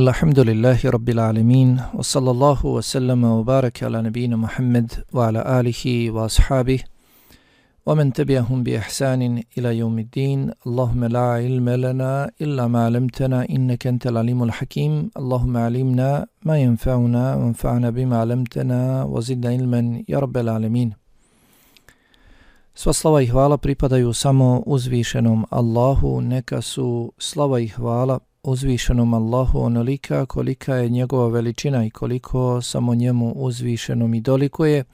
Alhamdulillahi Rabbil Alamin wa sallallahu wa sallama wa baraka ala nabina Muhammad wa ala alihi wa ashabih wa man tabi'ahum bi ihsanin ila yawmiddin. Allahumma la ilma lana illa ma 'allamtana innaka antal alimul hakim. Allahumma 'allimna ma yanfa'una wa anfa'na bima 'allamtana wa zidna ilman ya Rabbil alamin. Sva slava i hvala pripadaju samo uzvišenom Allahu, neka su slava i hvala uzvišenom Allahu onolika kolika je njegova veličina i koliko samo njemu uzvišenom i dolikuje.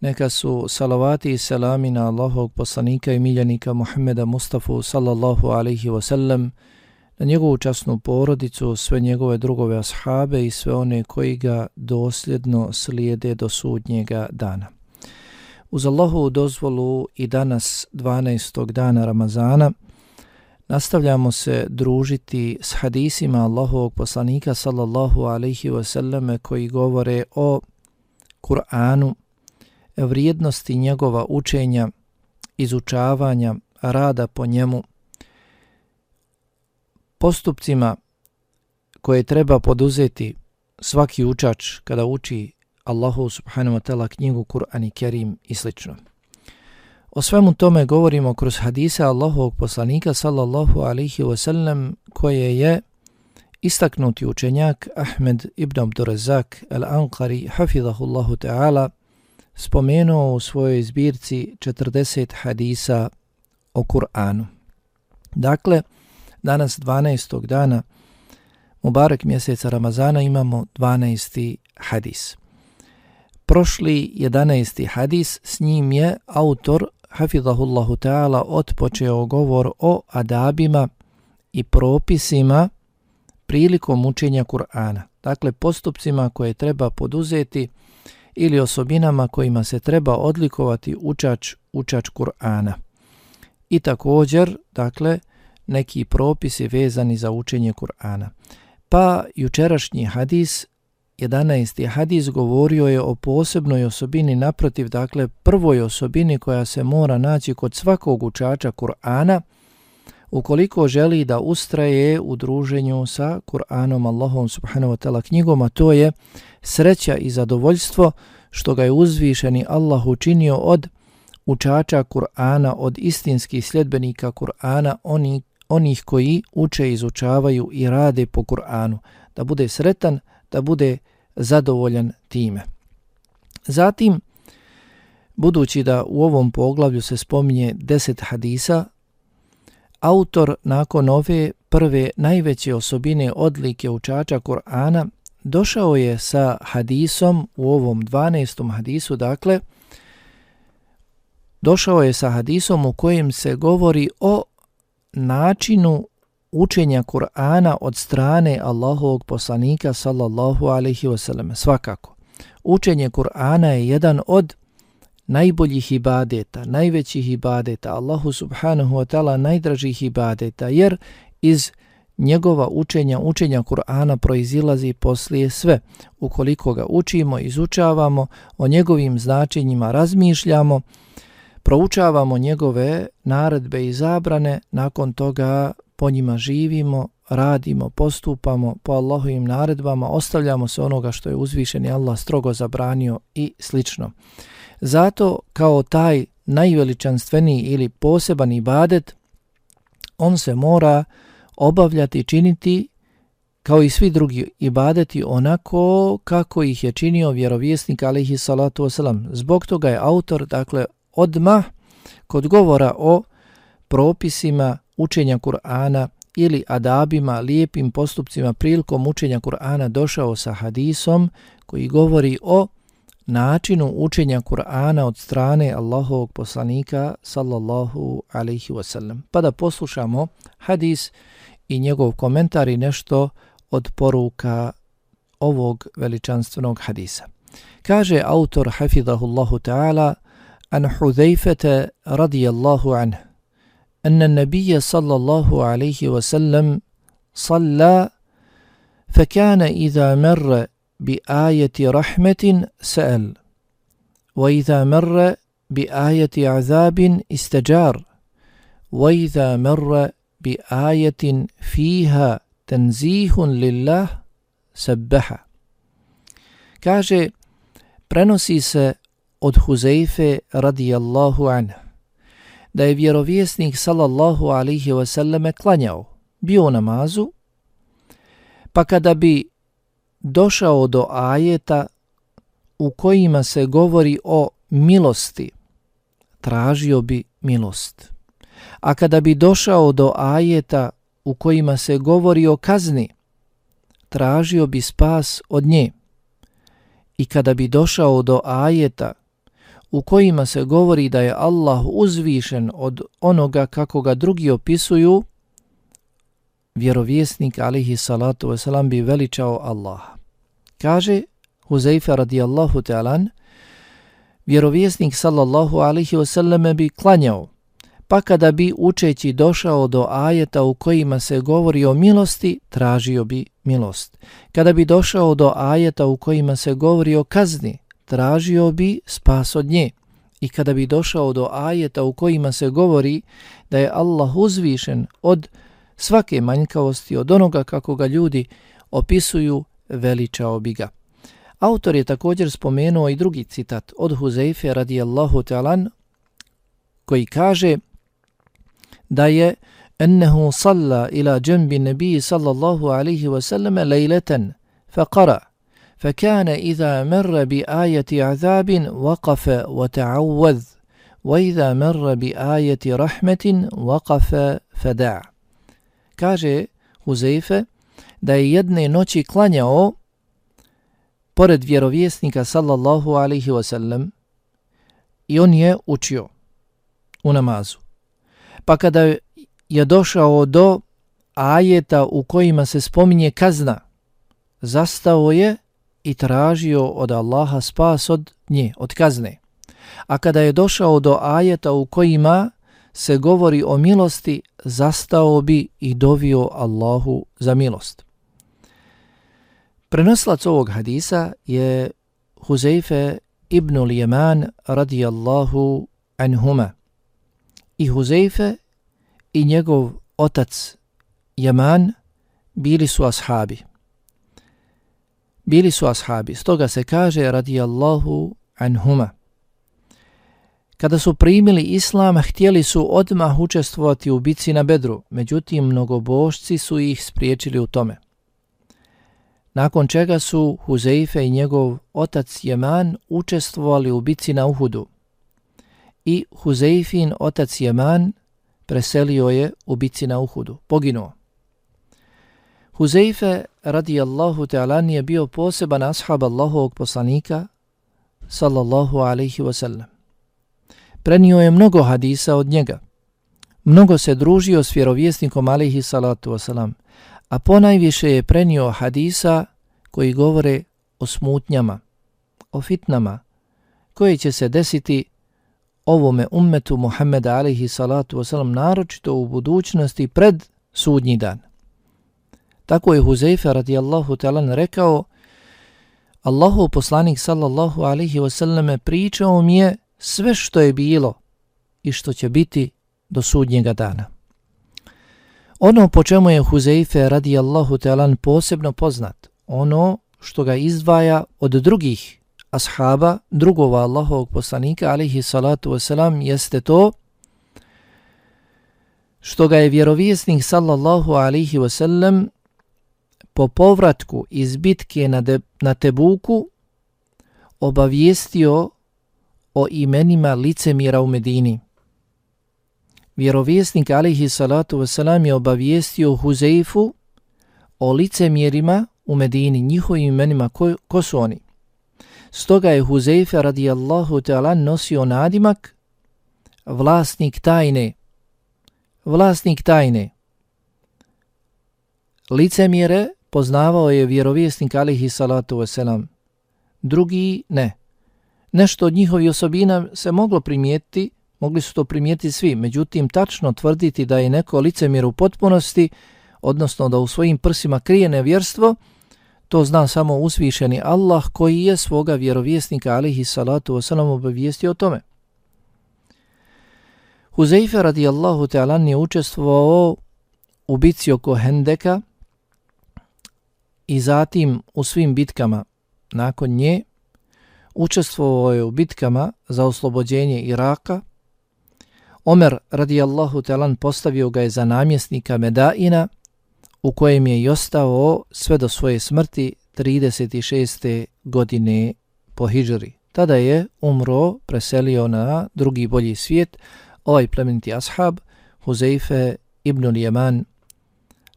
Neka su salavati i selami na Allahovog poslanika i miljenika Muhammeda Mustafa sallallahu alaihi wasallam, na njegovu časnu porodicu, sve njegove drugove ashabe i sve one koji ga dosljedno slijede do sudnjega dana. Uz Allahovu dozvolu i danas 12. dana Ramazana, Nastavljamo se družiti s hadisima Allahovog poslanika sallallahu alaihi wasallam koji govore o Kur'anu, vrijednosti njegova učenja, izučavanja, rada po njemu, postupcima koje treba poduzeti svaki učač kada uči Allahu subhanahu wa ta'ala knjigu Kur'an i Kerim i slično. O svemu tome govorimo kroz hadise Allahovog poslanika sallallahu alaihi wasallam koje je istaknuti učenjak Ahmed ibn Abdurazak al-Anqari hafidhahullahu ta'ala spomenuo u svojoj zbirci 40 hadisa o Kur'anu. Dakle, danas 12. dana Mubarak mjeseca Ramazana imamo 12. hadis. Prošli 11. hadis s njim je autor hafidhahullahu ta'ala otpočeo govor o adabima i propisima prilikom učenja Kur'ana. Dakle, postupcima koje treba poduzeti ili osobinama kojima se treba odlikovati učač, učač Kur'ana. I također, dakle, neki propisi vezani za učenje Kur'ana. Pa jučerašnji hadis 11. hadis govorio je o posebnoj osobini naprotiv, dakle prvoj osobini koja se mora naći kod svakog učača Kur'ana ukoliko želi da ustraje u druženju sa Kur'anom Allahom subhanahu wa ta'ala knjigom, a to je sreća i zadovoljstvo što ga je uzvišeni Allah učinio od učača Kur'ana, od istinskih sljedbenika Kur'ana, oni, onih koji uče, izučavaju i rade po Kur'anu. Da bude sretan, da bude zadovoljan time. Zatim, budući da u ovom poglavlju se spominje deset hadisa, autor nakon ove prve najveće osobine odlike učača Kur'ana došao je sa hadisom u ovom 12. hadisu, dakle, došao je sa hadisom u kojem se govori o načinu učenja Kur'ana od strane Allahovog poslanika sallallahu alaihi wasallam. Svakako, učenje Kur'ana je jedan od najboljih ibadeta, najvećih ibadeta, Allahu subhanahu wa ta'ala najdražih ibadeta, jer iz njegova učenja, učenja Kur'ana proizilazi poslije sve. Ukoliko ga učimo, izučavamo, o njegovim značenjima razmišljamo, proučavamo njegove naredbe i zabrane, nakon toga po njima živimo, radimo, postupamo po Allahovim naredbama, ostavljamo se onoga što je uzvišeni Allah strogo zabranio i slično. Zato kao taj najveličanstveniji ili poseban ibadet, on se mora obavljati, i činiti kao i svi drugi ibadeti onako kako ih je činio vjerovjesnik alihi salatu wasalam. Zbog toga je autor, dakle, odmah kod govora o propisima učenja Kur'ana ili adabima, lijepim postupcima prilikom učenja Kur'ana došao sa hadisom koji govori o načinu učenja Kur'ana od strane Allahovog poslanika sallallahu alaihi wasallam. Pa da poslušamo hadis i njegov komentar i nešto od poruka ovog veličanstvenog hadisa. Kaže autor hafidahullahu ta'ala an Hudhejfete radijallahu anhu أن النبي صلى الله عليه وسلم صلى فكان إذا مر بآية رحمة سأل وإذا مر بآية عذاب استجار وإذا مر بآية فيها تنزيه لله sebbeha. Kaže, prenosi se od Huzeife radijallahu anha da je vjerovjesnik sallallahu alihi wasallame klanjao, bio u namazu, pa kada bi došao do ajeta u kojima se govori o milosti, tražio bi milost. A kada bi došao do ajeta u kojima se govori o kazni, tražio bi spas od nje. I kada bi došao do ajeta u kojima se govori da je Allah uzvišen od onoga kako ga drugi opisuju, vjerovjesnik alihi salatu wasalam bi veličao Allaha. Kaže Huzeyfe radijallahu ta'alan, vjerovjesnik sallallahu alihi wasallam bi klanjao, pa kada bi učeći došao do ajeta u kojima se govori o milosti, tražio bi milost. Kada bi došao do ajeta u kojima se govori o kazni, tražio bi spas od nje. I kada bi došao do ajeta u kojima se govori da je Allah uzvišen od svake manjkavosti, od onoga kako ga ljudi opisuju, veličao bi ga. Autor je također spomenuo i drugi citat od Huzeife radijallahu ta'alan koji kaže da je ennehu salla ila džembi nebiji sallallahu alihi wasallam lejleten faqara فكان إذا مر بآية عذاب وقف وتعوذ وإذا مر بآية رحمة وقف فدع kaže Huzeife da je jedne noći klanjao pored vjerovjesnika sallallahu alaihi wasallam i on je učio u namazu. Pa kada je došao do ajeta u kojima se spominje kazna, zastao je i tražio od Allaha spas od nje, od kazne. A kada je došao do ajeta u kojima se govori o milosti, zastao bi i dovio Allahu za milost. Prenoslac ovog hadisa je Huzeife ibn Lijeman radijallahu anhuma. I Huzeife i njegov otac Jeman bili su ashabi. Bili su ashabi, stoga se kaže radijallahu anhuma. Kada su primili islam, htjeli su odmah učestvovati u bici na bedru, međutim mnogobošci su ih spriječili u tome. Nakon čega su Huzeife i njegov otac Jeman učestvovali u bici na Uhudu. I Huzeifin otac Jeman preselio je u bici na Uhudu, poginuo. Huzeife radijallahu ta'ala je bio poseban ashab Allahovog poslanika sallallahu alaihi wasallam. Prenio je mnogo hadisa od njega. Mnogo se družio s vjerovjesnikom alaihi salatu wasalam, a ponajviše je prenio hadisa koji govore o smutnjama, o fitnama, koje će se desiti ovome ummetu Muhammeda alaihi salatu wasalam naročito u budućnosti pred sudnji dan. Tako je Huzeyfe radijallahu talan rekao Allahu poslanik sallallahu alaihi wasallame pričao mi je sve što je bilo i što će biti do sudnjega dana. Ono po čemu je Huzeyfe radijallahu talan posebno poznat, ono što ga izdvaja od drugih ashaba, drugova Allahovog poslanika, alaihi salatu wasalam, jeste to što ga je vjerovjesnik sallallahu alaihi wasallam po povratku iz bitke na, de, na Tebuku obavijestio o imenima licemira u Medini. Vjerovjesnik alihi salatu wasalam je obavijestio Huzeifu o licemjerima u Medini, njihovim imenima, ko, ko su oni? Stoga je Huzeife radijallahu ta'ala nosio nadimak vlasnik tajne. Vlasnik tajne. Licemjere poznavao je vjerovjesnik alihi salatu wasalam. Drugi ne. Nešto od njihovi osobina se moglo primijetiti, mogli su to primijetiti svi, međutim tačno tvrditi da je neko licemjer u potpunosti, odnosno da u svojim prsima krije nevjerstvo, to zna samo usvišeni Allah koji je svoga vjerovjesnika alihi salatu wasalam obavijestio o tome. Huzeife radijallahu ta'ala je učestvovao u bici oko Hendeka i zatim u svim bitkama nakon nje učestvovao je u bitkama za oslobođenje Iraka. Omer radijallahu talan postavio ga je za namjesnika Medaina u kojem je i ostao sve do svoje smrti 36. godine po Hidžri. Tada je umro, preselio na drugi bolji svijet, ovaj plemeniti ashab, Huzeife ibn Ljeman,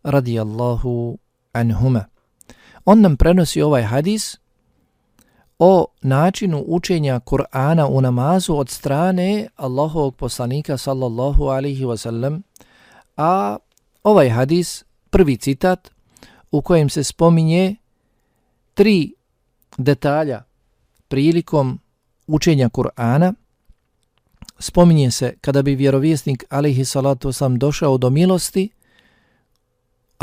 radijallahu anhuma. On nam prenosi ovaj hadis o načinu učenja Kur'ana u namazu od strane Allahovog poslanika sallallahu alihi wasallam, a ovaj hadis, prvi citat, u kojem se spominje tri detalja prilikom učenja Kur'ana, spominje se kada bi vjerovjesnik alihi salatu sam došao do milosti,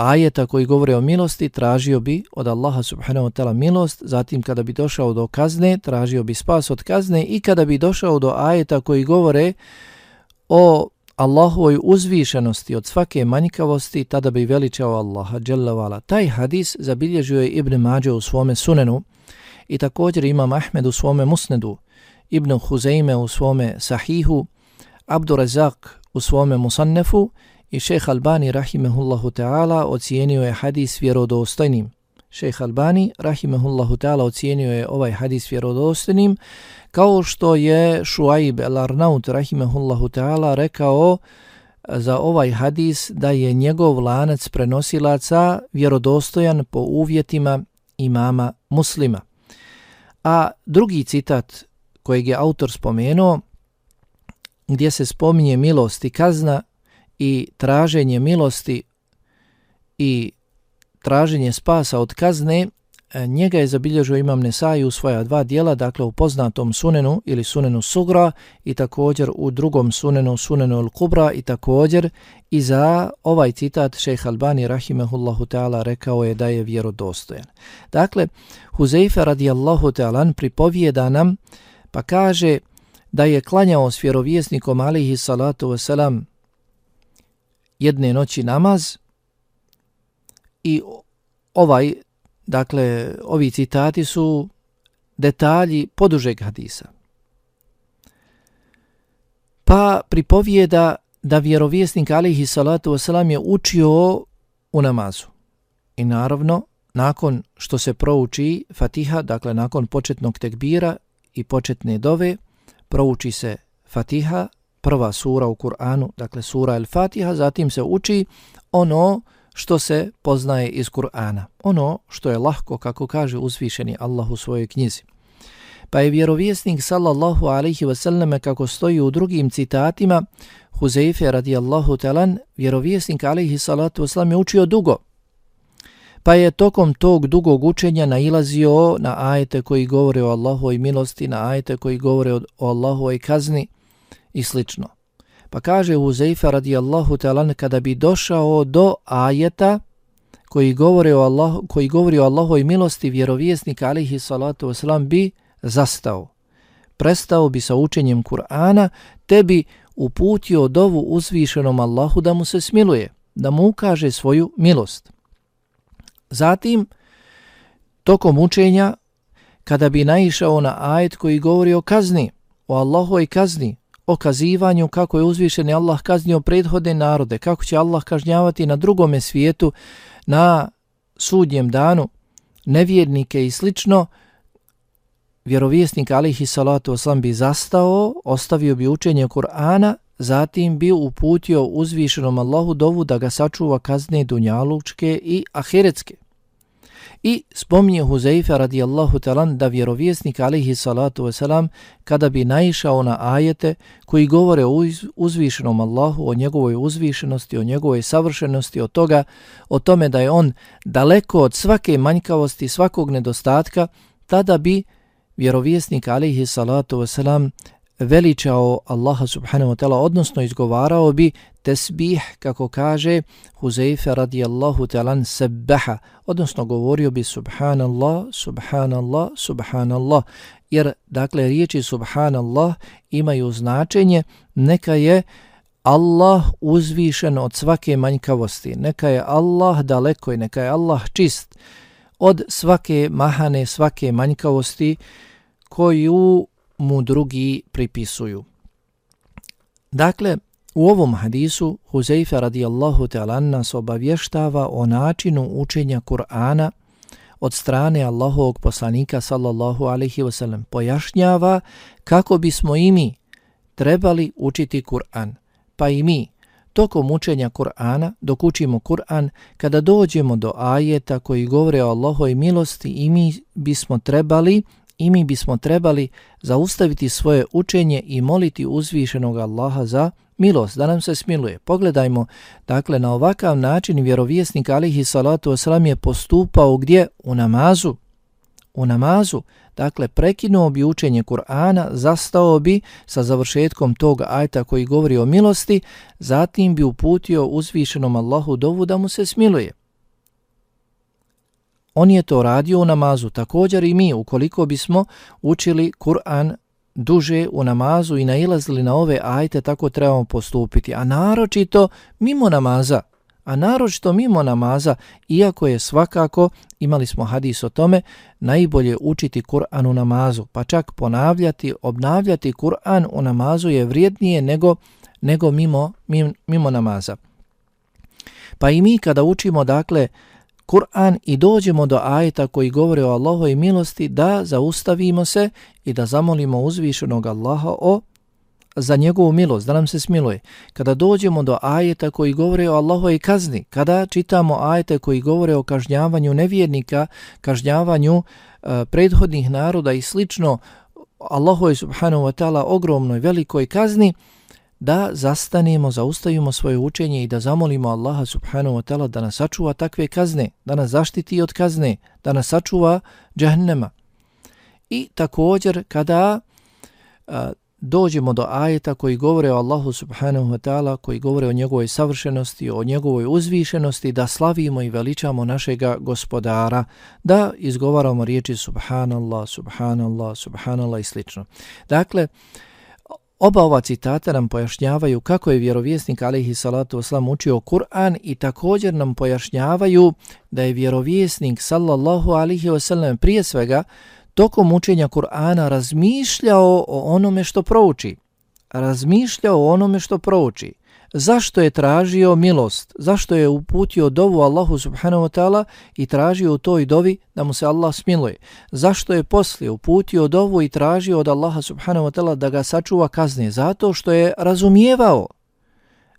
ajeta koji govore o milosti, tražio bi od Allaha subhanahu wa ta'ala milost, zatim kada bi došao do kazne, tražio bi spas od kazne i kada bi došao do ajeta koji govore o Allahovoj uzvišenosti od svake manjkavosti, tada bi veličao Allaha. Jalla Taj hadis zabilježio je Ibn Mađe u svome sunenu i također imam Ahmed u svome musnedu, Ibn Huzeime u svome sahihu, Abdurazak u svome musannefu i šeh Albani rahimehullahu ta'ala ocijenio je hadis vjerodostojnim. Šejh Albani rahimehullahu ta'ala ocijenio je ovaj hadis vjerodostojnim kao što je Šuaib el-Arnaut rahimehullahu ta'ala rekao za ovaj hadis da je njegov lanac prenosilaca vjerodostojan po uvjetima imama muslima. A drugi citat kojeg je autor spomenuo, gdje se spominje milost i kazna i traženje milosti i traženje spasa od kazne, e, njega je zabilježio Imam Nesai u svoja dva dijela, dakle u poznatom sunenu ili sunenu Sugra i također u drugom sunenu, sunenu al-kubra i također i za ovaj citat šejh Albani rahimehullahu ta'ala rekao je da je vjerodostojan. Dakle, Huzeyfe radijallahu ta'ala pripovijeda nam pa kaže da je klanjao s vjerovjesnikom alihi salatu wasalam jedne noći namaz i ovaj, dakle, ovi citati su detalji podužeg hadisa. Pa pripovijeda da vjerovjesnik alihi salatu wasalam je učio u namazu. I naravno, nakon što se prouči Fatiha, dakle nakon početnog tekbira i početne dove, prouči se Fatiha, prva sura u Kur'anu, dakle sura El-Fatiha, zatim se uči ono što se poznaje iz Kur'ana, ono što je lahko, kako kaže uzvišeni Allah u svojoj knjizi. Pa je vjerovjesnik sallallahu alaihi wasallam kako stoji u drugim citatima Huzeife radijallahu talan, vjerovjesnik alaihi salatu wasallam je učio dugo, pa je tokom tog dugog učenja nailazio na ajete koji govore o Allahovoj milosti, na ajete koji govore o Allahovoj kazni i slično. Pa kaže Huzeifa radijallahu talan kada bi došao do ajeta koji govori o Allahu koji govori o Allahovoj milosti vjerovjesnik alihi salatu wasalam bi zastao. Prestao bi sa učenjem Kur'ana te bi uputio dovu uzvišenom Allahu da mu se smiluje, da mu ukaže svoju milost. Zatim, tokom učenja, kada bi naišao na ajet koji govori o kazni, o Allahovoj kazni, o kazivanju kako je uzvišeni Allah kaznio prethodne narode, kako će Allah kažnjavati na drugome svijetu, na sudnjem danu, nevjernike i slično, vjerovjesnik alihi salatu oslam bi zastao, ostavio bi učenje Kur'ana, zatim bi uputio uzvišenom Allahu dovu da ga sačuva kazne dunjalučke i ahiretske. I spominje Huzeife radijallahu talan da vjerovjesnik alihi salatu wasalam kada bi naišao na ajete koji govore o uzvišenom Allahu, o njegovoj uzvišenosti, o njegovoj savršenosti, o toga, o tome da je on daleko od svake manjkavosti, svakog nedostatka, tada bi vjerovjesnik alihi salatu wasalam veličao Allaha subhanahu wa ta'ala, odnosno izgovarao bi tesbih, kako kaže Huzeife radijallahu ta'ala sebbaha, odnosno govorio bi subhanallah, subhanallah, subhanallah, jer dakle riječi subhanallah imaju značenje, neka je Allah uzvišen od svake manjkavosti, neka je Allah daleko i neka je Allah čist od svake mahane, svake manjkavosti koju mu drugi pripisuju. Dakle, u ovom hadisu Huzeyfe radijallahu ta'ala nas obavještava o načinu učenja Kur'ana od strane Allahovog poslanika sallallahu alaihi wasallam. Pojašnjava kako bismo i mi trebali učiti Kur'an. Pa i mi, tokom učenja Kur'ana, dok učimo Kur'an, kada dođemo do ajeta koji govore o Allahoj milosti i mi bismo trebali i mi bismo trebali zaustaviti svoje učenje i moliti uzvišenog Allaha za milost, da nam se smiluje. Pogledajmo, dakle, na ovakav način vjerovjesnik alihi salatu wasalam je postupao gdje? U namazu. U namazu, dakle, prekinuo bi učenje Kur'ana, zastao bi sa završetkom tog ajta koji govori o milosti, zatim bi uputio uzvišenom Allahu dovu da mu se smiluje. On je to radio u namazu, također i mi, ukoliko bismo učili Kur'an duže u namazu i nailazili na ove ajte, tako trebamo postupiti. A naročito mimo namaza, a naročito mimo namaza, iako je svakako, imali smo hadis o tome, najbolje učiti Kur'an u namazu, pa čak ponavljati, obnavljati Kur'an u namazu je vrijednije nego, nego mimo, mimo, mimo namaza. Pa i mi kada učimo, dakle, Kur'an i dođemo do ajeta koji govore o Allahoj milosti da zaustavimo se i da zamolimo uzvišenog Allaha o za njegovu milost, da nam se smiluje. Kada dođemo do ajeta koji govore o Allahoj kazni, kada čitamo ajete koji govore o kažnjavanju nevjernika, kažnjavanju e, prethodnih naroda i slično, Allahoj subhanahu wa ta'ala ogromnoj velikoj kazni, da zastanemo, zaustavimo svoje učenje i da zamolimo Allaha subhanahu wa ta'ala da nas sačuva takve kazne, da nas zaštiti od kazne, da nas sačuva džahnema. I također kada a, dođemo do ajeta koji govore o Allahu subhanahu wa ta'ala, koji govore o njegovoj savršenosti, o njegovoj uzvišenosti, da slavimo i veličamo našega gospodara, da izgovaramo riječi subhanallah, subhanallah, subhanallah i slično. Dakle, Oba ova citata nam pojašnjavaju kako je vjerovjesnik alihi salatu oslam učio Kur'an i također nam pojašnjavaju da je vjerovjesnik sallallahu alaihi wasallam prije svega tokom učenja Kur'ana razmišljao o onome što prouči. Razmišljao o onome što prouči zašto je tražio milost, zašto je uputio dovu Allahu subhanahu wa ta'ala i tražio u toj dovi da mu se Allah smiluje. Zašto je poslije uputio dovu i tražio od Allaha subhanahu wa ta'ala da ga sačuva kazne? Zato što je razumijevao,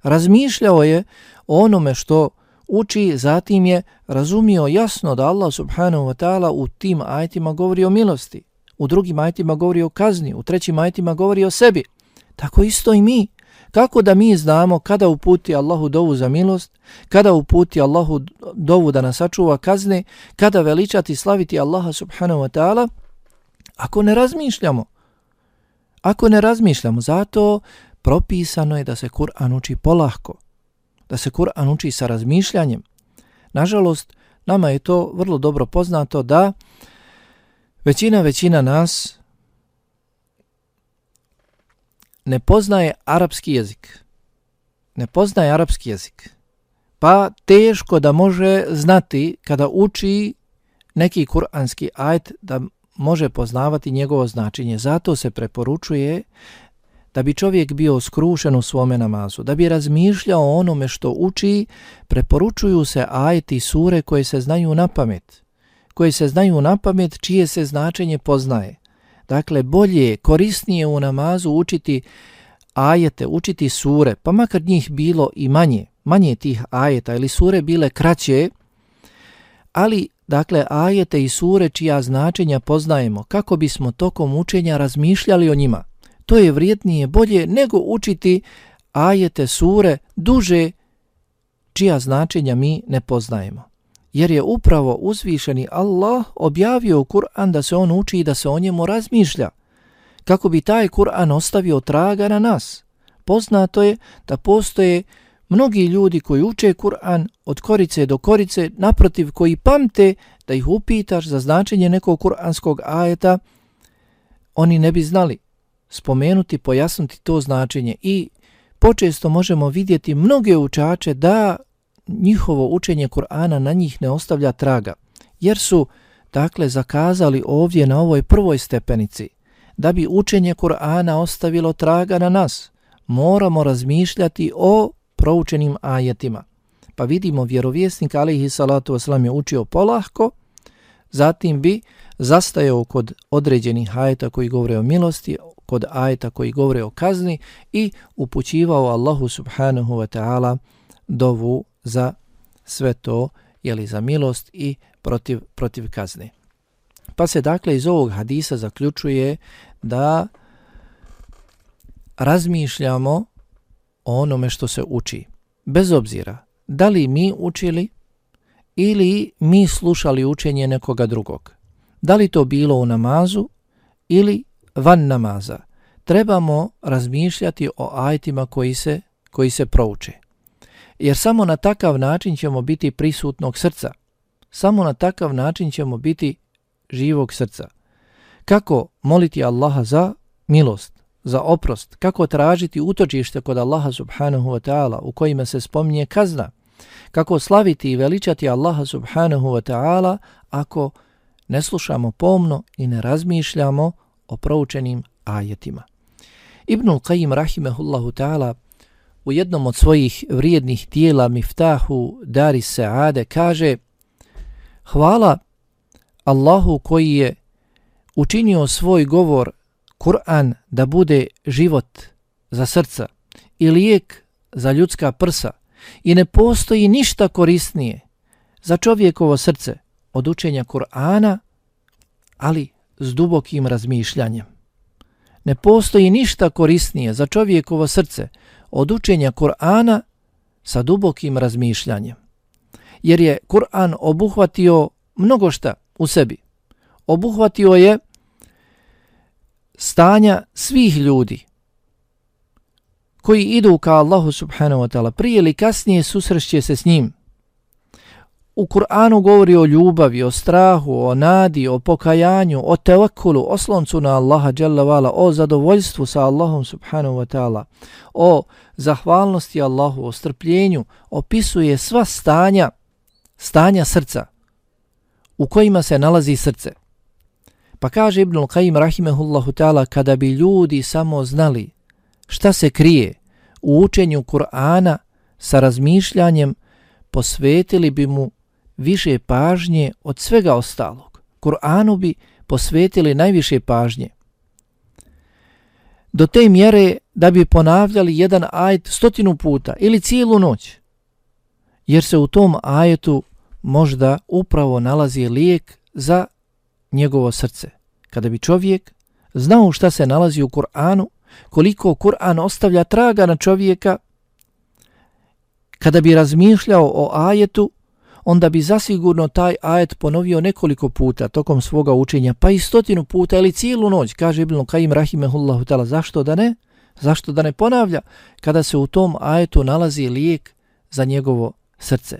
razmišljao je o onome što uči, zatim je razumio jasno da Allah subhanahu wa ta'ala u tim ajtima govori o milosti, u drugim ajtima govori o kazni, u trećim ajtima govori o sebi. Tako isto i mi. Kako da mi znamo kada uputi Allahu dovu za milost, kada uputi Allahu dovu da nas sačuva kazne, kada veličati slaviti Allaha subhanahu wa ta'ala, ako ne razmišljamo. Ako ne razmišljamo, zato propisano je da se Kur'an uči polahko, da se Kur'an uči sa razmišljanjem. Nažalost, nama je to vrlo dobro poznato da većina, većina nas ne poznaje arapski jezik. Ne poznaje arapski jezik. Pa teško da može znati kada uči neki kuranski ajet da može poznavati njegovo značenje. Zato se preporučuje da bi čovjek bio skrušen u svome namazu, da bi razmišljao o onome što uči, preporučuju se ajeti sure koje se znaju na pamet, koje se znaju na pamet, čije se značenje poznaje. Dakle, bolje, korisnije u namazu učiti ajete, učiti sure, pa makar njih bilo i manje, manje tih ajeta ili sure bile kraće, ali, dakle, ajete i sure čija značenja poznajemo, kako bismo tokom učenja razmišljali o njima. To je vrijednije, bolje nego učiti ajete, sure, duže, čija značenja mi ne poznajemo jer je upravo uzvišeni Allah objavio u Kur'an da se on uči i da se o njemu razmišlja, kako bi taj Kur'an ostavio traga na nas. Poznato je da postoje mnogi ljudi koji uče Kur'an od korice do korice, naprotiv koji pamte da ih upitaš za značenje nekog kur'anskog ajeta, oni ne bi znali spomenuti, pojasniti to značenje i počesto možemo vidjeti mnoge učače da njihovo učenje Kur'ana na njih ne ostavlja traga. jer su dakle zakazali ovdje na ovoj prvoj stepenici da bi učenje Kur'ana ostavilo traga na nas. Moramo razmišljati o proučenim ajetima. Pa vidimo vjerovjesnik alihi salatu wasalam je učio polahko, zatim bi zastajao kod određenih ajeta koji govore o milosti, kod ajeta koji govore o kazni i upućivao Allahu subhanahu wa ta'ala dovu za sve to, jeli za milost i protiv, protiv kazne. Pa se dakle iz ovog hadisa zaključuje da razmišljamo o onome što se uči. Bez obzira da li mi učili ili mi slušali učenje nekoga drugog. Da li to bilo u namazu ili van namaza. Trebamo razmišljati o ajtima koji se, koji se prouče. Jer samo na takav način ćemo biti prisutnog srca. Samo na takav način ćemo biti živog srca. Kako moliti Allaha za milost, za oprost, kako tražiti utočište kod Allaha subhanahu wa ta'ala u kojima se spominje kazna, kako slaviti i veličati Allaha subhanahu wa ta'ala ako ne slušamo pomno i ne razmišljamo o proučenim ajetima. Ibnul Qayyim rahimehullahu ta'ala u jednom od svojih vrijednih dijela Miftahu Dari Saade kaže Hvala Allahu koji je učinio svoj govor Kur'an da bude život za srca i lijek za ljudska prsa i ne postoji ništa korisnije za čovjekovo srce od učenja Kur'ana, ali s dubokim razmišljanjem. Ne postoji ništa korisnije za čovjekovo srce od učenja Kur'ana sa dubokim razmišljanjem. Jer je Kur'an obuhvatio mnogo šta u sebi. Obuhvatio je stanja svih ljudi koji idu ka Allahu subhanahu wa ta'ala prije ili kasnije susrešće se s njim. U Kur'anu govori o ljubavi, o strahu, o nadi, o pokajanju, o tevakulu, o sloncu na Allaha vala, o zadovoljstvu sa Allahom subhanahu wa ta'ala, o zahvalnosti Allahu, o strpljenju, opisuje sva stanja, stanja srca u kojima se nalazi srce. Pa kaže Ibnul Qayyim rahimehullahu ta'ala kada bi ljudi samo znali šta se krije u učenju Kur'ana sa razmišljanjem posvetili bi mu više pažnje od svega ostalog. Kur'anu bi posvetili najviše pažnje. Do te mjere da bi ponavljali jedan ajet stotinu puta ili cijelu noć. Jer se u tom ajetu možda upravo nalazi lijek za njegovo srce. Kada bi čovjek znao šta se nalazi u Kur'anu, koliko Kur'an ostavlja traga na čovjeka, kada bi razmišljao o ajetu, onda bi zasigurno taj ajet ponovio nekoliko puta tokom svoga učenja, pa i stotinu puta ili cijelu noć, kaže Ibn Kajim Rahimehullahu ta'ala, zašto da ne? Zašto da ne ponavlja kada se u tom ajetu nalazi lijek za njegovo srce?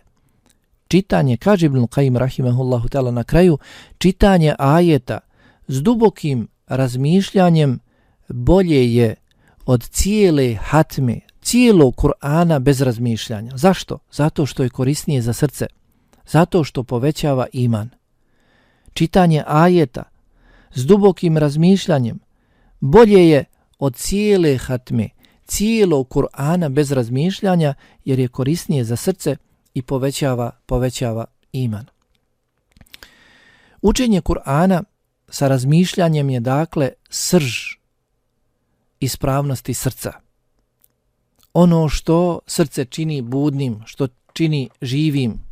Čitanje, kaže Ibn Kajim Rahimehullahu ta'ala na kraju, čitanje ajeta s dubokim razmišljanjem bolje je od cijele hatme, cijelo Kur'ana bez razmišljanja. Zašto? Zato što je korisnije za srce. Zato što povećava iman. Čitanje ajeta s dubokim razmišljanjem bolje je od cijele hatme, cijelo Kur'ana bez razmišljanja jer je korisnije za srce i povećava, povećava iman. Učenje Kur'ana sa razmišljanjem je dakle srž ispravnosti srca. Ono što srce čini budnim, što čini živim.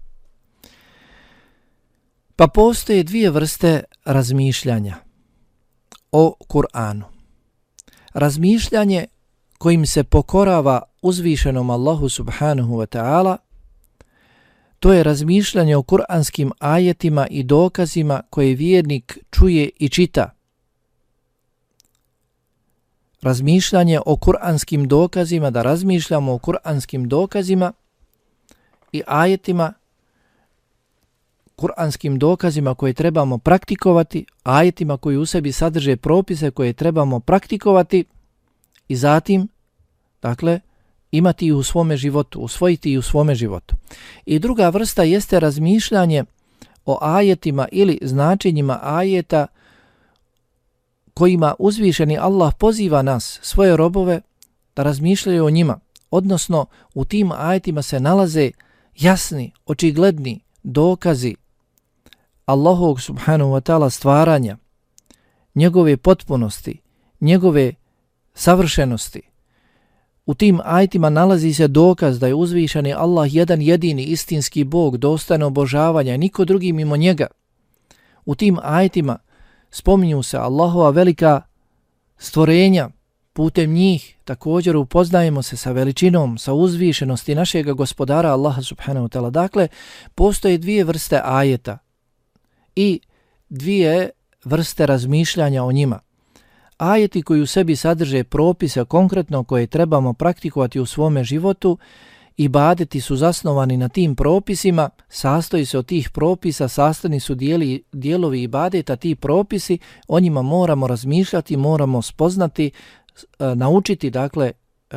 Pa postoje dvije vrste razmišljanja o Kur'anu. Razmišljanje kojim se pokorava uzvišenom Allahu subhanahu wa ta'ala To je razmišljanje o kuranskim ajetima i dokazima koje vjernik čuje i čita. Razmišljanje o kuranskim dokazima, da razmišljamo o kuranskim dokazima i ajetima, kuranskim dokazima koje trebamo praktikovati, ajetima koji u sebi sadrže propise koje trebamo praktikovati i zatim, dakle, imati ih u svome životu, usvojiti ih u svome životu. I druga vrsta jeste razmišljanje o ajetima ili značenjima ajeta kojima uzvišeni Allah poziva nas, svoje robove, da razmišljaju o njima. Odnosno, u tim ajetima se nalaze jasni, očigledni dokazi Allahovog subhanahu wa ta'ala stvaranja, njegove potpunosti, njegove savršenosti. U tim ajtima nalazi se dokaz da je uzvišeni Allah jedan jedini istinski Bog, dostano obožavanja, niko drugi mimo njega. U tim ajtima spominju se Allahova velika stvorenja, putem njih također upoznajemo se sa veličinom, sa uzvišenosti našeg gospodara Allaha subhanahu wa ta'ala. Dakle, postoje dvije vrste ajeta i dvije vrste razmišljanja o njima. Ajeti koji u sebi sadrže propise konkretno koje trebamo praktikovati u svome životu i badeti su zasnovani na tim propisima, sastoji se od tih propisa, sastavni su dijeli, dijelovi i badeta, ti propisi, o njima moramo razmišljati, moramo spoznati, e, naučiti, dakle, e,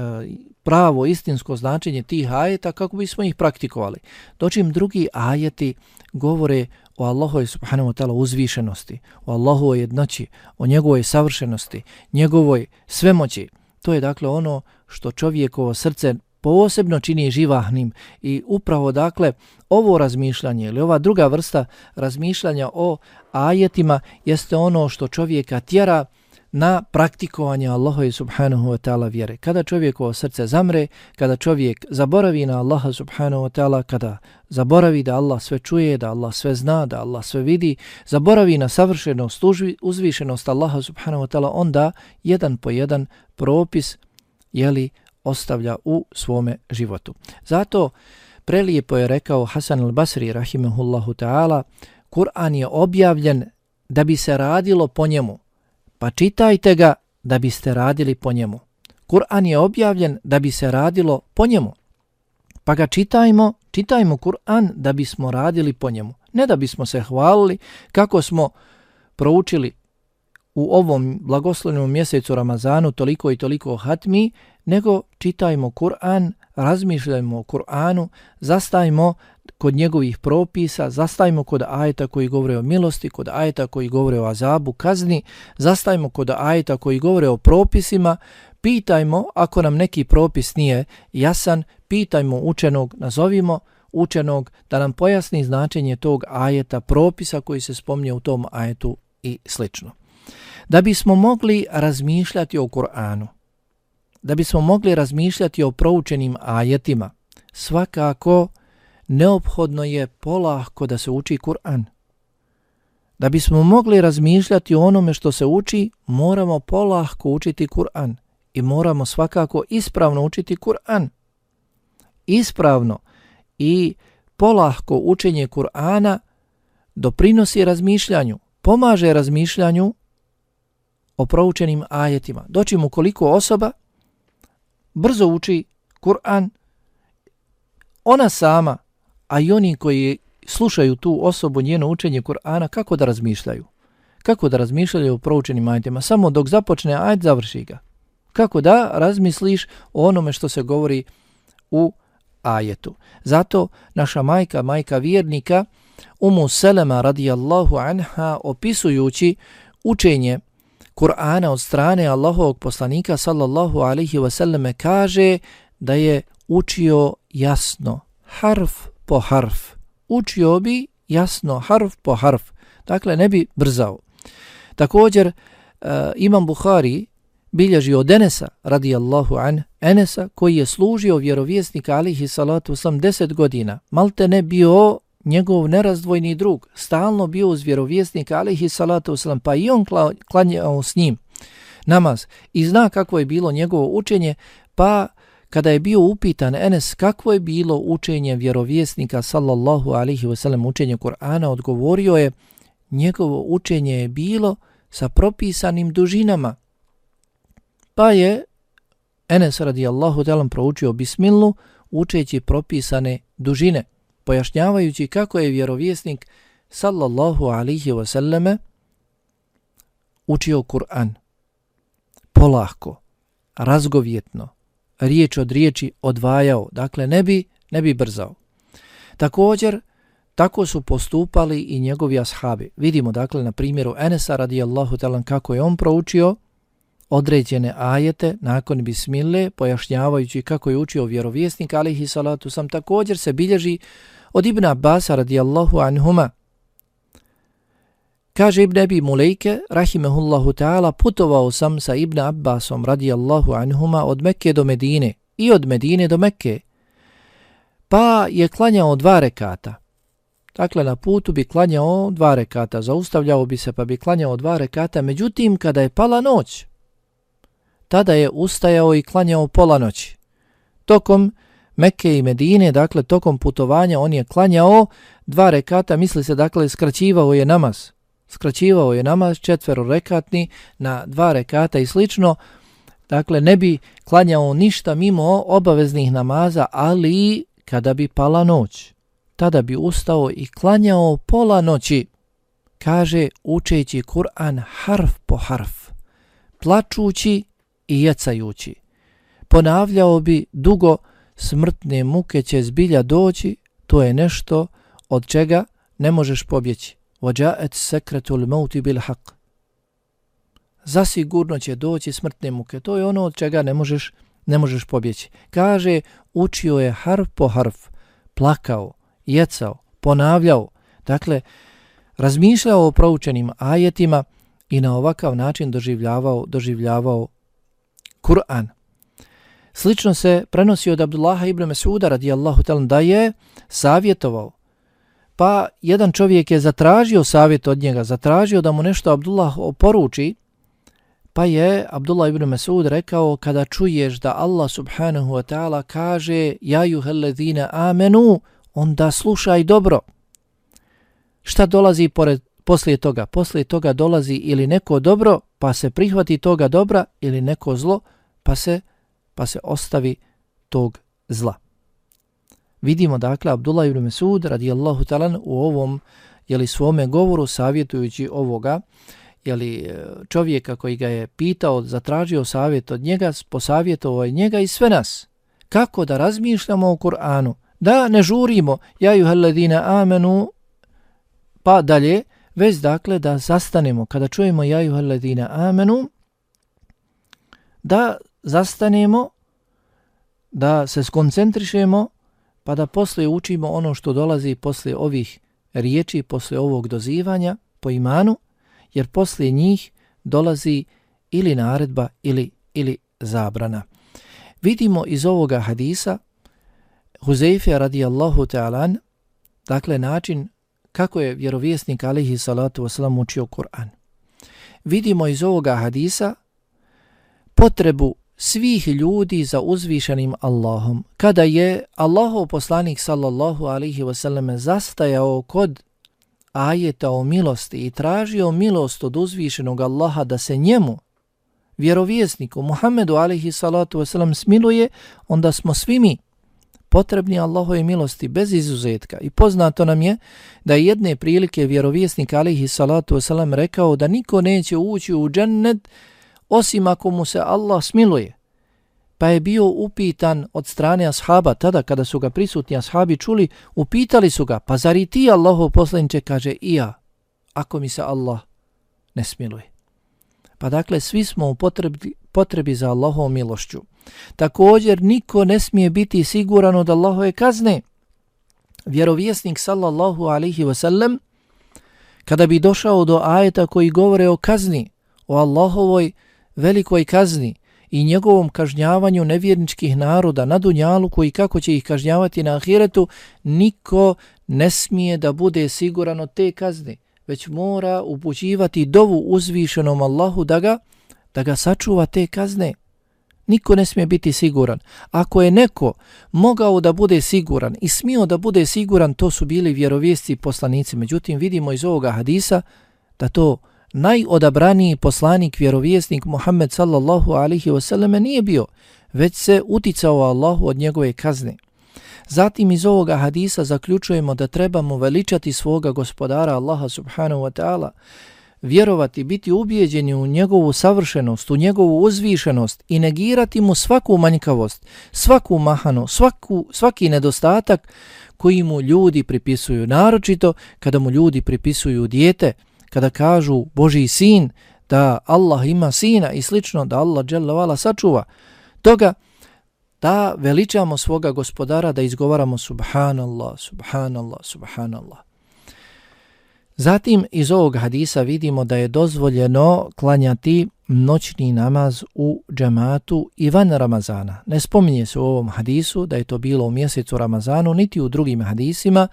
pravo istinsko značenje tih ajeta kako bismo ih praktikovali. Dočim drugi ajeti govore o Allahove subhanahu wa ta'ala uzvišenosti, o Allahovoj jednoći, o njegovoj savršenosti, njegovoj svemoći. To je dakle ono što čovjekovo srce posebno čini živahnim i upravo dakle ovo razmišljanje ili ova druga vrsta razmišljanja o ajetima jeste ono što čovjeka tjera na praktikovanje Allaha subhanahu wa ta'ala vjere. Kada čovjekovo srce zamre, kada čovjek zaboravi na Allaha subhanahu wa ta'ala, kada zaboravi da Allah sve čuje, da Allah sve zna, da Allah sve vidi, zaboravi na savršenost, uzvišenost Allaha subhanahu wa ta'ala, onda jedan po jedan propis jeli, ostavlja u svome životu. Zato prelijepo je rekao Hasan al-Basri rahimahullahu ta'ala, Kur'an je objavljen da bi se radilo po njemu, pa čitajte ga da biste radili po njemu. Kur'an je objavljen da bi se radilo po njemu. Pa ga čitajmo, čitajmo Kur'an da bismo radili po njemu. Ne da bismo se hvalili kako smo proučili u ovom blagoslovnom mjesecu Ramazanu toliko i toliko hatmi, nego čitajmo Kur'an, razmišljajmo o Kur'anu, zastajmo kod njegovih propisa, zastajmo kod ajeta koji govore o milosti, kod ajeta koji govore o azabu, kazni, zastajmo kod ajeta koji govore o propisima, pitajmo ako nam neki propis nije jasan, pitajmo učenog, nazovimo učenog da nam pojasni značenje tog ajeta, propisa koji se spomnje u tom ajetu i slično. Da bismo mogli razmišljati o Kur'anu, da bismo mogli razmišljati o proučenim ajetima, svakako neophodno je polahko da se uči Kur'an. Da bismo mogli razmišljati o onome što se uči, moramo polahko učiti Kur'an i moramo svakako ispravno učiti Kur'an. Ispravno i polahko učenje Kur'ana doprinosi razmišljanju, pomaže razmišljanju o proučenim ajetima. Doći mu koliko osoba brzo uči Kur'an, ona sama, a i oni koji slušaju tu osobu njeno učenje Kur'ana, kako da razmišljaju? Kako da razmišljaju o proučenim ajdima? Samo dok započne ajet, završi ga. Kako da razmisliš o onome što se govori u ajetu? Zato naša majka, majka vjernika, Umu Selema radijallahu anha, opisujući učenje Kur'ana od strane Allahovog poslanika sallallahu alaihi wasallam kaže da je učio jasno, harf po harf. Učio bi jasno, harf po harf. Dakle, ne bi brzao. Također, uh, Imam Buhari bilježi od Enesa, radijallahu an, Enesa, koji je služio vjerovjesnika alihi salatu sam deset godina. Malte ne bio njegov nerazdvojni drug, stalno bio uz vjerovjesnika, alihi salatu sam, pa i on klanjao s njim namaz i zna kako je bilo njegovo učenje, pa kada je bio upitan Enes kakvo je bilo učenje vjerovjesnika, sallallahu alihi wasallam, učenje Kur'ana, odgovorio je, njegovo učenje je bilo sa propisanim dužinama. Pa je Enes radijallahu talam proučio bismilu učeći propisane dužine pojašnjavajući kako je vjerovjesnik sallallahu alihi wasallame učio Kur'an Polahko, razgovjetno, riječ od riječi odvajao, dakle ne bi, ne bi brzao. Također, Tako su postupali i njegovi ashabi. Vidimo dakle na primjeru Enesa radijallahu talan kako je on proučio određene ajete nakon bismile pojašnjavajući kako je učio vjerovjesnik alihi salatu sam također se bilježi od Ibn Abbasa radijallahu anhuma. Kaže Ibn Abi Mulejke, rahimehullahu ta'ala, putovao sam sa Ibn Abbasom radijallahu anhuma od Mekke do Medine i od Medine do Mekke, pa je klanjao dva rekata. Dakle, na putu bi klanjao dva rekata, zaustavljao bi se pa bi klanjao dva rekata, međutim, kada je pala noć, tada je ustajao i klanjao pola noći. Tokom Mekke i Medine, dakle, tokom putovanja on je klanjao dva rekata, misli se, dakle, skraćivao je namaz. Skraćivao je namaz četvero rekatni na dva rekata i slično, dakle, ne bi klanjao ništa mimo obaveznih namaza, ali kada bi pala noć, tada bi ustao i klanjao pola noći, kaže učeći Kur'an harf po harf, plačući i jecajući. Ponavljao bi dugo, smrtne muke će zbilja doći, to je nešto od čega ne možeš pobjeći. Vođaet sekretul mauti bil. Zasigurno će doći smrtne muke, to je ono od čega ne možeš, ne možeš pobjeći. Kaže, učio je harf po harf, plakao, jecao, ponavljao, dakle, razmišljao o proučenim ajetima i na ovakav način doživljavao, doživljavao Kur'an. Slično se prenosi od Abdullaha ibn Mesuda radijallahu talan da je savjetovao. Pa jedan čovjek je zatražio savjet od njega, zatražio da mu nešto Abdullah oporuči, pa je Abdullah ibn Mesud rekao kada čuješ da Allah subhanahu wa ta'ala kaže ja juhellezine amenu, onda slušaj dobro. Šta dolazi pored, poslije toga? Poslije toga dolazi ili neko dobro, pa se prihvati toga dobra, ili neko zlo, pa se pa se ostavi tog zla. Vidimo dakle Abdullah ibn Mesud radijallahu talan u ovom jeli, svome govoru savjetujući ovoga jeli, e, čovjeka koji ga je pitao, zatražio savjet od njega, posavjetovao je njega i sve nas. Kako da razmišljamo o Kur'anu? Da ne žurimo, ja ju heledina amenu, pa dalje, već dakle da zastanemo, kada čujemo ja ju heledina amenu, da zastanemo, da se skoncentrišemo, pa da posle učimo ono što dolazi posle ovih riječi, posle ovog dozivanja po imanu, jer posle njih dolazi ili naredba ili, ili zabrana. Vidimo iz ovoga hadisa Huzeyfe radijallahu ta'alan, dakle način kako je vjerovjesnik alihi salatu wasalam učio Kur'an. Vidimo iz ovoga hadisa potrebu svih ljudi za uzvišenim Allahom. Kada je Allahov poslanik sallallahu alihi wasallam zastajao kod ajeta o milosti i tražio milost od uzvišenog Allaha da se njemu, vjerovjesniku Muhammedu alihi salatu wasallam smiluje, onda smo svi mi potrebni Allahove milosti bez izuzetka. I poznato nam je da je jedne prilike vjerovjesnik alihi salatu wasallam rekao da niko neće ući u džennet osim ako mu se Allah smiluje. Pa je bio upitan od strane ashaba, tada kada su ga prisutni ashabi čuli, upitali su ga, pa zar i ti Allahov poslaniče kaže i ja, ako mi se Allah ne smiluje. Pa dakle, svi smo u potrebi, potrebi za Allahovom milošću. Također, niko ne smije biti siguran od Allahove kazne. Vjerovjesnik sallallahu alihi wasallam, kada bi došao do ajeta koji govore o kazni, o Allahovoj velikoj kazni i njegovom kažnjavanju nevjerničkih naroda na Dunjalu koji kako će ih kažnjavati na Ahiretu, niko ne smije da bude siguran od te kazne, već mora upućivati dovu uzvišenom Allahu da ga, da ga sačuva te kazne. Niko ne smije biti siguran. Ako je neko mogao da bude siguran i smio da bude siguran, to su bili vjerovijesti poslanici. Međutim, vidimo iz ovoga hadisa da to najodabraniji poslanik, vjerovjesnik Muhammed sallallahu alihi wasallam nije bio, već se uticao Allahu od njegove kazne. Zatim iz ovoga hadisa zaključujemo da trebamo veličati svoga gospodara Allaha subhanahu wa ta'ala, vjerovati, biti ubijeđeni u njegovu savršenost, u njegovu uzvišenost i negirati mu svaku manjkavost, svaku mahanu, svaku, svaki nedostatak koji mu ljudi pripisuju. Naročito kada mu ljudi pripisuju dijete, kada kažu Boži sin, da Allah ima sina i slično, da Allah dželavala sačuva. Toga da veličamo svoga gospodara, da izgovaramo subhanallah, subhanallah, subhanallah. Zatim iz ovog hadisa vidimo da je dozvoljeno klanjati noćni namaz u džematu i van Ramazana. Ne spominje se u ovom hadisu da je to bilo u mjesecu Ramazanu, niti u drugim hadisima,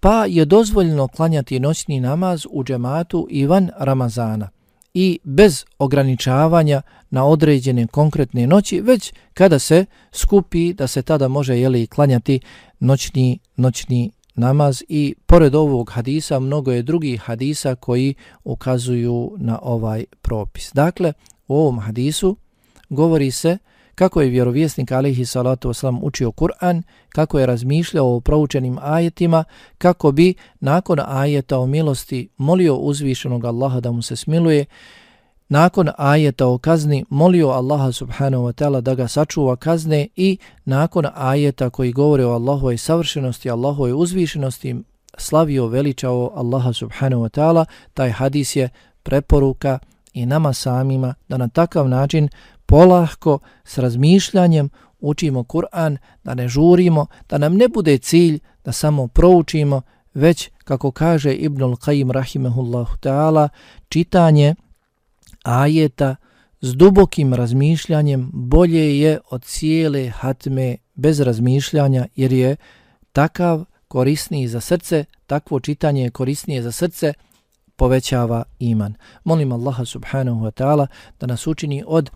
pa je dozvoljeno klanjati noćni namaz u džematu i van Ramazana i bez ograničavanja na određene konkretne noći, već kada se skupi da se tada može jeli, klanjati noćni, noćni namaz i pored ovog hadisa mnogo je drugih hadisa koji ukazuju na ovaj propis. Dakle, u ovom hadisu govori se kako je vjerovjesnik alaihi salatu wasalam učio Kur'an, kako je razmišljao o proučenim ajetima, kako bi nakon ajeta o milosti molio uzvišenog Allaha da mu se smiluje, nakon ajeta o kazni molio Allaha subhanahu wa ta'ala da ga sačuva kazne i nakon ajeta koji govore o Allahovoj savršenosti, Allahovoj uzvišenosti, slavio, veličao Allaha subhanahu wa ta'ala, taj hadis je preporuka i nama samima da na takav način polahko s razmišljanjem učimo Kur'an, da ne žurimo, da nam ne bude cilj da samo proučimo, već, kako kaže Ibnul Qayyim rahimehullahu ta'ala, čitanje ajeta s dubokim razmišljanjem bolje je od cijele hatme bez razmišljanja, jer je takav korisniji za srce, takvo čitanje je korisnije za srce, povećava iman. Molim Allaha subhanahu wa ta'ala da nas učini od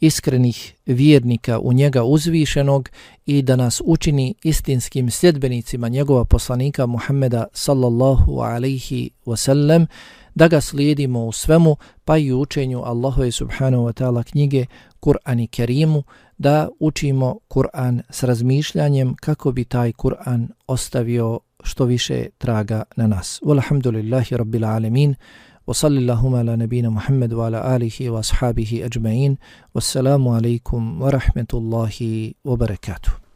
iskrenih vjernika u njega uzvišenog i da nas učini istinskim sljedbenicima njegova poslanika Muhammeda sallallahu alaihi wasallam, da ga slijedimo u svemu, pa i u učenju Allahove subhanahu wa ta'ala knjige Kur'an i Kerimu, da učimo Kur'an s razmišljanjem kako bi taj Kur'an ostavio što više traga na nas. Walhamdulillahi rabbil alemin. وصل اللهم على نبينا محمد وعلى آله وأصحابه أجمعين والسلام عليكم ورحمة الله وبركاته.